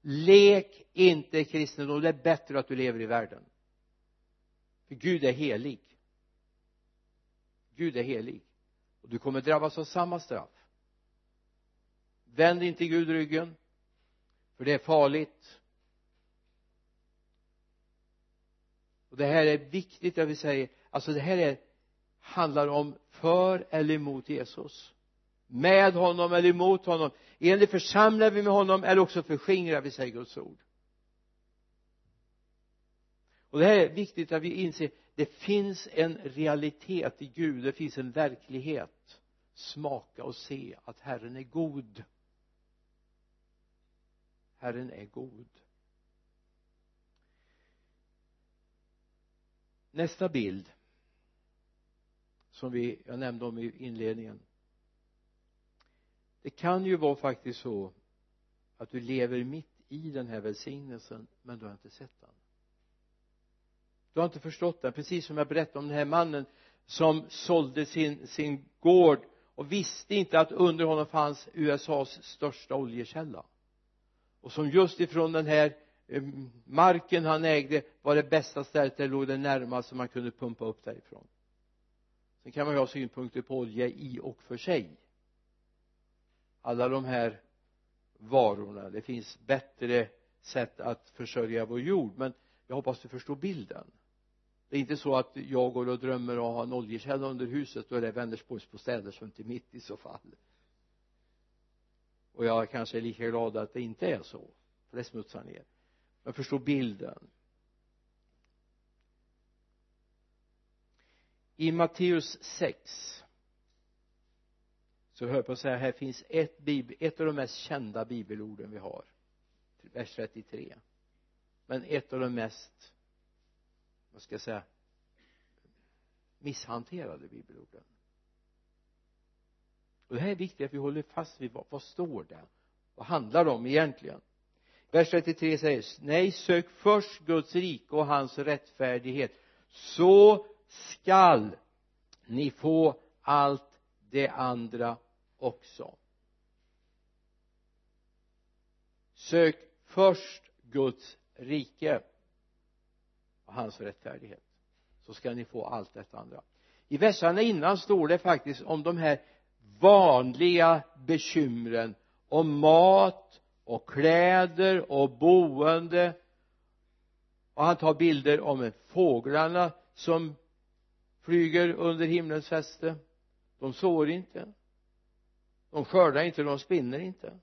Lek inte kristendom det är bättre att du lever i världen. För Gud är helig. Gud är helig. Och du kommer drabbas av samma straff. Vänd inte Gud ryggen för det är farligt. Och det här är viktigt att vi säger alltså det här är handlar om för eller emot Jesus. Med honom eller emot honom. Enligt församlar vi med honom eller också förskingrar vi säger Guds ord. Och det här är viktigt att vi inser det finns en realitet i Gud det finns en verklighet. Smaka och se att Herren är god. Herren är god. Nästa bild som vi, jag nämnde om i inledningen. Det kan ju vara faktiskt så att du lever mitt i den här välsignelsen men du har inte sett den du har inte förstått det. Precis som jag berättade om den här mannen som sålde sin, sin gård och visste inte att under honom fanns USAs största oljekälla. Och som just ifrån den här eh, marken han ägde var det bästa stället där låg det närmaste man kunde pumpa upp därifrån. Sen kan man ju ha synpunkter på olja i och för sig. Alla de här varorna det finns bättre sätt att försörja vår jord men jag hoppas du förstår bilden det är inte så att jag går och drömmer och har en oljekälla under huset då är det Vänersborgs bostäder som inte är mitt i så fall. Och jag kanske är lika glad att det inte är så för det smutsar ner. Men förstå bilden. I Matteus 6 så hör jag på att säga här finns ett, bibel, ett av de mest kända bibelorden vi har vers 33 men ett av de mest vad ska jag säga misshanterade bibelorden. Och det här är viktigt att vi håller fast vid vad, vad står det vad handlar det om egentligen? Vers 33 säger nej sök först Guds rike och hans rättfärdighet så skall ni få allt det andra också. Sök först Guds rike och hans rättfärdighet så ska ni få allt detta andra. I verserna innan står det faktiskt om de här vanliga bekymren om mat och kläder och boende. Och han tar bilder om fåglarna som flyger under himlens fäste. De sår inte. De skördar inte, de spinner inte.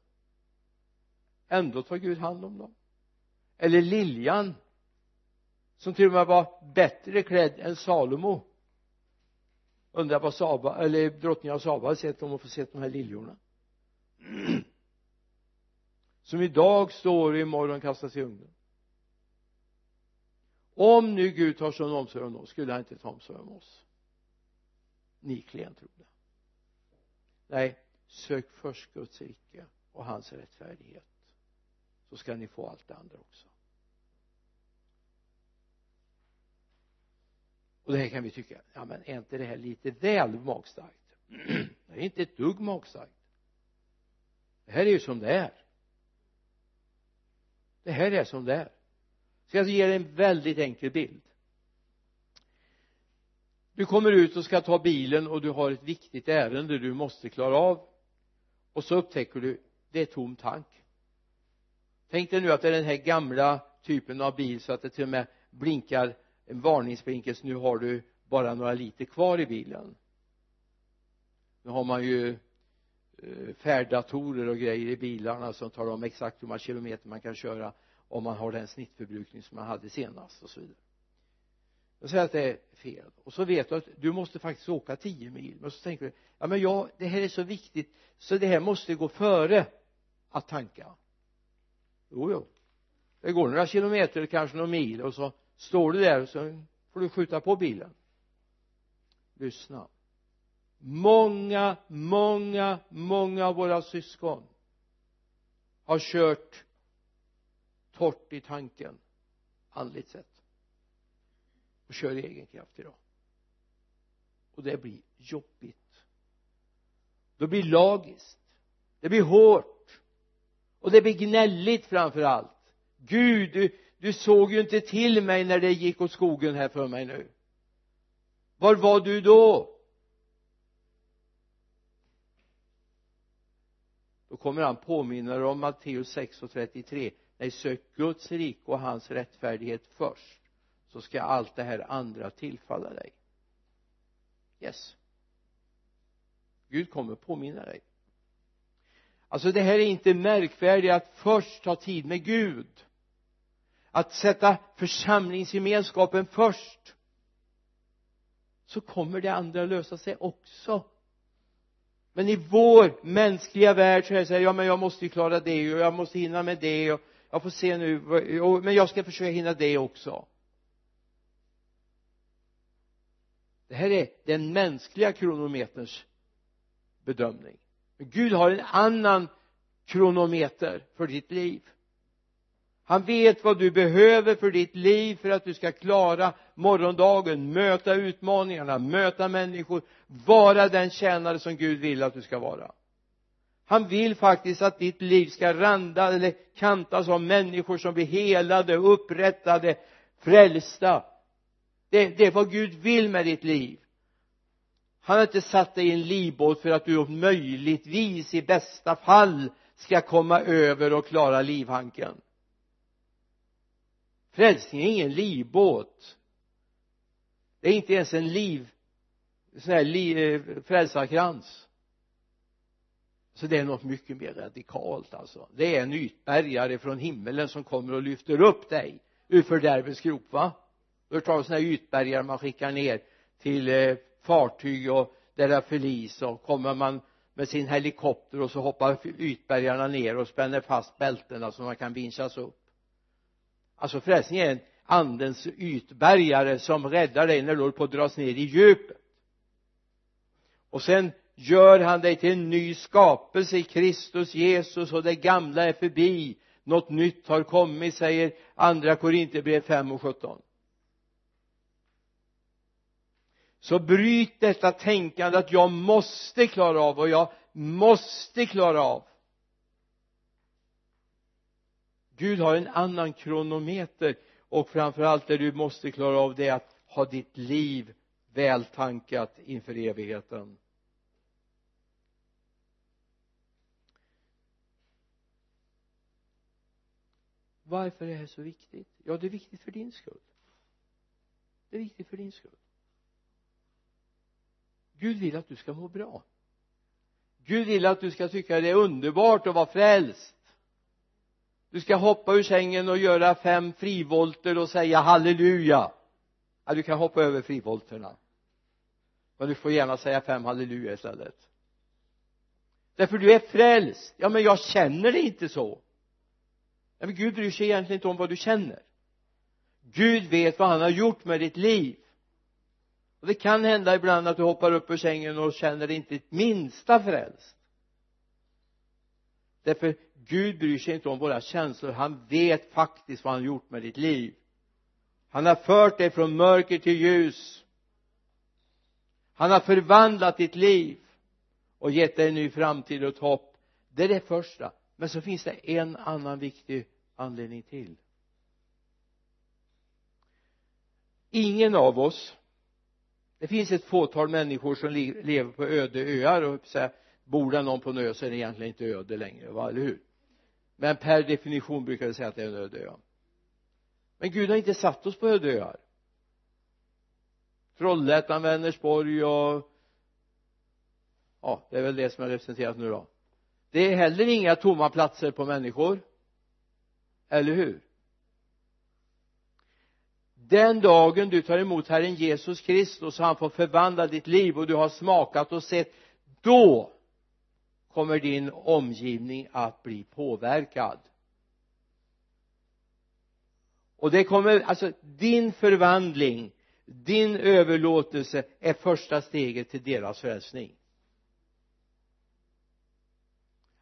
Ändå tar Gud hand om dem. Eller liljan som till och med var bättre klädd än Salomo. Undrar vad Saba, eller drottningen av Saba har sett om hon får sett de här liljorna. Som idag står och imorgon kastas i ugnen. Om nu Gud tar sån omsorg om oss skulle han inte ta omsorg om oss? Ni klentrogna nej sök först Guds rike och hans rättfärdighet så ska ni få allt det andra också. Och det här kan vi tycka ja men är inte det här lite väl magstarkt? Det är inte ett dugg magstarkt. Det här är ju som det är. Det här är som det är. Så jag ge dig en väldigt enkel bild? Du kommer ut och ska ta bilen och du har ett viktigt ärende du måste klara av. Och så upptäcker du det är tom tank. Tänk dig nu att det är den här gamla typen av bil så att det till och med blinkar en varningsblinkers nu har du bara några liter kvar i bilen. Nu har man ju eh, färddatorer och grejer i bilarna som talar om exakt hur många kilometer man kan köra om man har den snittförbrukning som man hade senast och så vidare. Jag säger att det är fel. Och så vet du att du måste faktiskt åka tio mil. Men så tänker du ja men jag det här är så viktigt så det här måste gå före att tanka. Jo jo. Det går några kilometer kanske några mil och så står du där och så får du skjuta på bilen. Lyssna. Många många många av våra syskon har kört torrt i tanken andligt sett och kör i egen kraft idag. Och det blir jobbigt. Det blir lagiskt. Det blir hårt. Och det blir gnälligt framför allt. Gud du, du såg ju inte till mig när det gick åt skogen här för mig nu. Var var du då? Då kommer han påminna dig om Matteus 6 och 33 nej sök Guds rike och hans rättfärdighet först så ska allt det här andra tillfalla dig. Yes. Gud kommer påminna dig. Alltså det här är inte märkvärdigt att först ta tid med Gud att sätta församlingsgemenskapen först så kommer det andra lösa sig också. Men i vår mänskliga värld så är det så här, ja men jag måste ju klara det och jag måste hinna med det och jag får se nu men jag ska försöka hinna det också. Det här är den mänskliga kronometerns bedömning. Men Gud har en annan kronometer för ditt liv han vet vad du behöver för ditt liv för att du ska klara morgondagen, möta utmaningarna, möta människor, vara den tjänare som Gud vill att du ska vara. Han vill faktiskt att ditt liv ska randa eller kantas av människor som blir helade, upprättade, frälsta. Det, det är vad Gud vill med ditt liv. Han har inte satt dig i en livbåt för att du möjligtvis i bästa fall ska komma över och klara livhanken frälsning är ingen livbåt. Det är inte ens en liv sån här liv eh, frälsarkrans. Så det är något mycket mer radikalt alltså. Det är en ytbergare från himmelen som kommer och lyfter upp dig ur fördärvets grop va? Du har hört sådana här ytbergare man skickar ner till eh, fartyg och där det är förlis och kommer man med sin helikopter och så hoppar ytbergarna ner och spänner fast bältena så man kan vinschas upp alltså frälsning är en andens ytbergare som räddar dig när du håller på att dras ner i djupet. Och sen gör han dig till en ny skapelse i Kristus Jesus och det gamla är förbi. Något nytt har kommit säger andra Korinthierbrev 5 och 17 så bryt detta tänkande att jag måste klara av och jag måste klara av. Gud har en annan kronometer och framförallt det du måste klara av det är att ha ditt liv vältankat inför evigheten. Varför är det här så viktigt? Ja det är viktigt för din skull. Det är viktigt för din skull. Gud vill att du ska må bra. Gud vill att du ska tycka det är underbart att vara frälst du ska hoppa ur sängen och göra fem frivolter och säga halleluja. Ja, du kan hoppa över frivolterna. Men du får gärna säga fem halleluja istället. Därför du är frälst. Ja men jag känner det inte så. Ja, men Gud bryr sig egentligen inte om vad du känner. Gud vet vad han har gjort med ditt liv. Och det kan hända ibland att du hoppar upp ur sängen och känner dig inte ett minsta frälst. Därför Gud bryr sig inte om våra känslor. Han vet faktiskt vad han gjort med ditt liv. Han har fört dig från mörker till ljus. Han har förvandlat ditt liv och gett dig en ny framtid och ett hopp. Det är det första. Men så finns det en annan viktig anledning till. Ingen av oss det finns ett fåtal människor som lever på öde öar och bor det någon på en ö så är det egentligen inte öde längre va, eller hur? Men per definition brukar vi säga att det är en öde ö. Men Gud har inte satt oss på öde öar. Trollhättan, Vänersborg och ja det är väl det som är representerat nu då. Det är heller inga tomma platser på människor. Eller hur? Den dagen du tar emot Herren Jesus Kristus och han får förvandla ditt liv och du har smakat och sett då kommer din omgivning att bli påverkad. Och det kommer alltså din förvandling din överlåtelse är första steget till deras frälsning.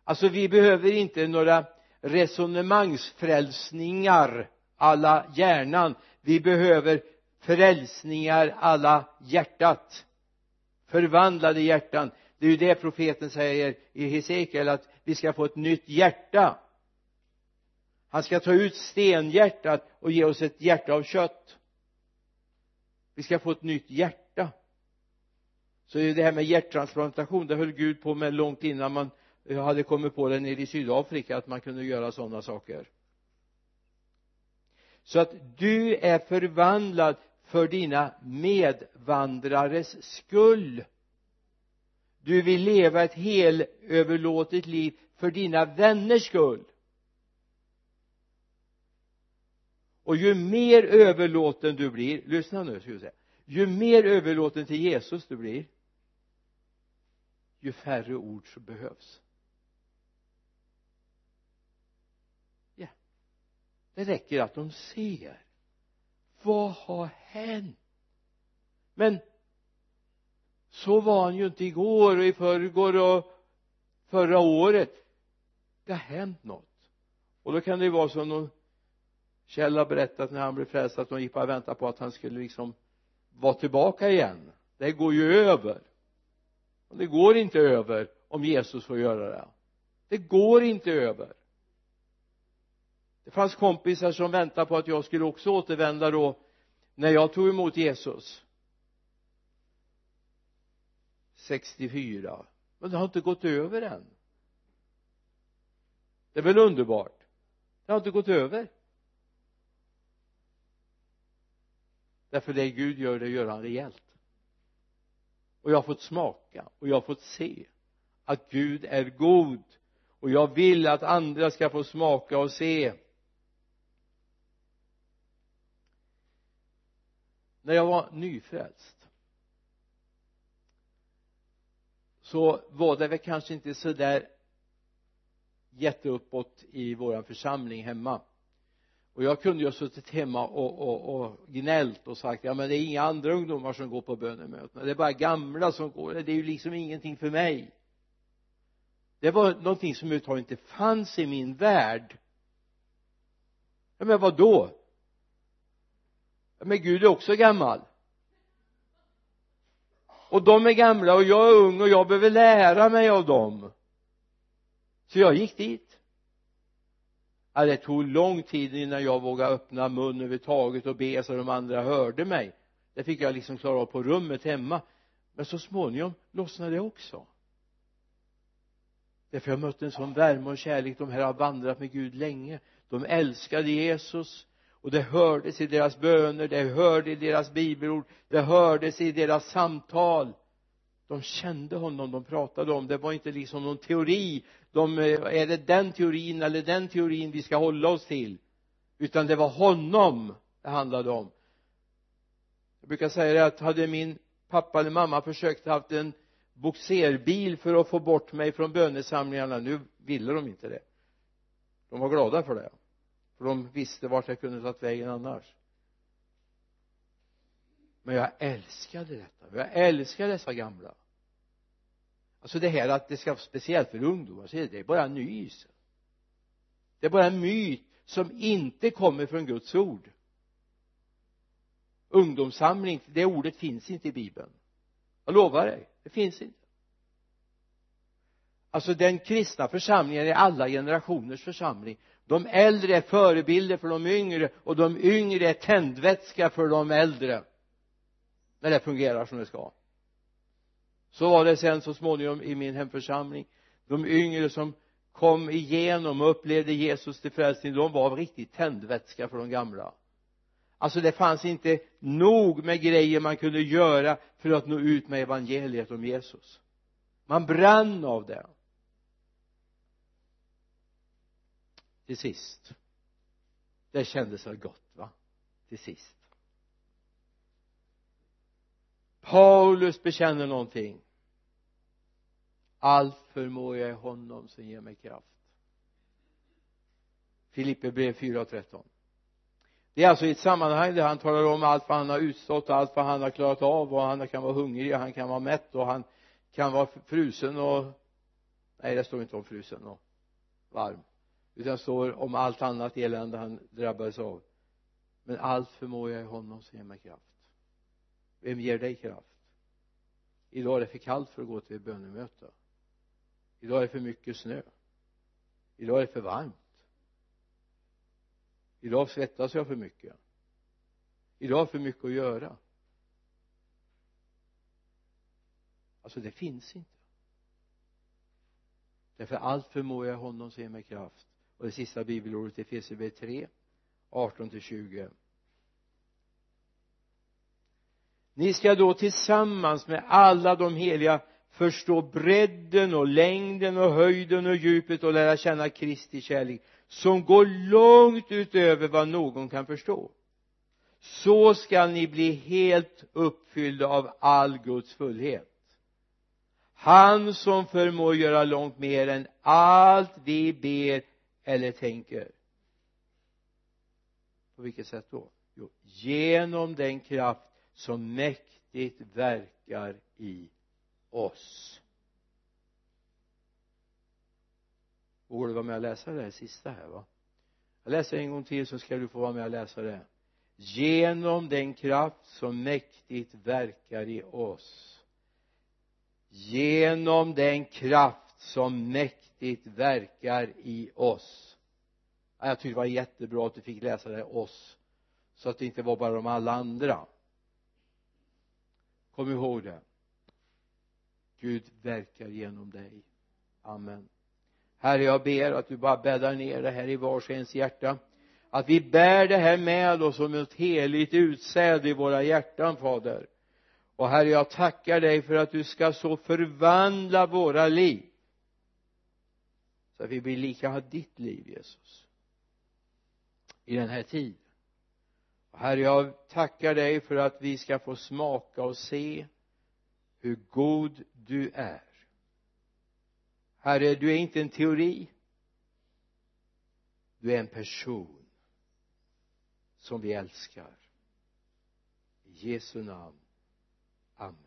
Alltså vi behöver inte några resonemangsfrälsningar alla hjärnan. Vi behöver frälsningar alla hjärtat. Förvandlade hjärtan det är ju det profeten säger i Hesekiel att vi ska få ett nytt hjärta. Han ska ta ut stenhjärtat och ge oss ett hjärta av kött. Vi ska få ett nytt hjärta. Så det här med hjärttransplantation det höll Gud på med långt innan man hade kommit på det nere i Sydafrika att man kunde göra sådana saker. Så att du är förvandlad för dina medvandrares skull du vill leva ett helöverlåtet liv för dina vänners skull. Och ju mer överlåten du blir lyssna nu ska vi säga ju mer överlåten till Jesus du blir ju färre ord som behövs. Ja. Det räcker att de ser. Vad har hänt? Men så var han ju inte igår och i förrgår och förra året. Det har hänt något. Och då kan det ju vara som någon Kjell har berättat när han blev frälst att de gick bara och väntade på att han skulle liksom vara tillbaka igen. Det går ju över. Och det går inte över om Jesus får göra det. Det går inte över. Det fanns kompisar som väntade på att jag skulle också återvända då när jag tog emot Jesus. 64 men det har inte gått över än. Det är väl underbart? Det har inte gått över. Därför det Gud gör det gör han rejält. Och jag har fått smaka och jag har fått se att Gud är god. Och jag vill att andra ska få smaka och se. När jag var nyfrälst så var det väl kanske inte så där jätteuppåt i våran församling hemma. Och jag kunde ju ha suttit hemma och, och, och gnällt och sagt ja men det är inga andra ungdomar som går på bönemötena det är bara gamla som går. Det är ju liksom ingenting för mig. Det var någonting som överhuvudtaget inte fanns i min värld. Ja men vad då? Ja men Gud är också gammal och de är gamla och jag är ung och jag behöver lära mig av dem. Så jag gick dit. Ja, det tog lång tid innan jag vågade öppna mun överhuvudtaget och be så de andra hörde mig. Det fick jag liksom klara av på rummet hemma. Men så småningom lossnade det också. Därför jag mötte en sån värme och kärlek. De här har vandrat med Gud länge. De älskade Jesus och det hördes i deras böner det hördes i deras bibelord det hördes i deras samtal. De kände honom de pratade om. Det var inte liksom någon teori. De, eh, är det den teorin eller den teorin vi ska hålla oss till? Utan det var honom det handlade om. Jag brukar säga det att hade min pappa eller mamma försökt haft en boxerbil för att få bort mig från bönesamlingarna nu ville de inte det. De var glada för det för de visste vart jag kunde tagit vägen annars. Men jag älskade detta. Jag älskar dessa gamla. Alltså det här att det ska vara speciellt för ungdomar så det är bara nys. Det är bara en myt som inte kommer från Guds ord. Ungdomssamling det ordet finns inte i bibeln. Jag lovar dig det finns inte. Alltså den kristna församlingen är alla generationers församling de äldre är förebilder för de yngre och de yngre är tändvätska för de äldre. När det fungerar som det ska. Så var det sen så småningom i min hemförsamling. De yngre som kom igenom och upplevde Jesus till frälsning de var riktigt tändvätska för de gamla. Alltså det fanns inte nog med grejer man kunde göra för att nå ut med evangeliet om Jesus. Man brann av det. Till sist. Det kändes väl gott va? Till sist. Paulus bekänner någonting. Allt förmår jag i honom som ger mig kraft. Filippe brev 4 och 13 det är alltså ett sammanhang där han talar om allt vad han har utstått allt vad han har klarat av och han kan vara hungrig och han kan vara mätt och han kan vara frusen och nej det står inte om frusen och varm utan det står om allt annat elände han drabbades av. Men allt förmår jag i honom som ger mig kraft. Vem ger dig kraft? Idag är det för kallt för att gå till ett bönemöte. Idag är det för mycket snö. Idag är det för varmt. Idag svettas jag för mycket. Idag har jag för mycket att göra. Alltså det finns inte. Därför allt förmår jag honom som ger mig kraft och det sista bibelordet i Efesierbrevet 3 18 till 20 ni ska då tillsammans med alla de heliga förstå bredden och längden och höjden och djupet och lära känna Kristi kärlek som går långt utöver vad någon kan förstå. Så skall ni bli helt uppfyllda av all Guds fullhet. Han som förmår göra långt mer än allt vi ber eller tänker på vilket sätt då? Jo genom den kraft som mäktigt verkar i oss. Vågar du vara med och läsa det här sista här va? Jag läser en gång till så ska du få vara med och läsa det. Genom den kraft som mäktigt verkar i oss. Genom den kraft som mäktigt verkar i oss. Jag tyckte det var jättebra att du fick läsa det oss så att det inte var bara de alla andra. Kom ihåg det. Gud verkar genom dig. Amen. Herre jag ber att du bara bäddar ner det här i vars ens hjärta. Att vi bär det här med oss som ett heligt utsäde i våra hjärtan fader. Och herre jag tackar dig för att du ska så förvandla våra liv så att vi blir lika ditt liv Jesus. I den här tiden. Och herre jag tackar dig för att vi ska få smaka och se hur god du är. Herre du är inte en teori. Du är en person som vi älskar. I Jesu namn. Amen.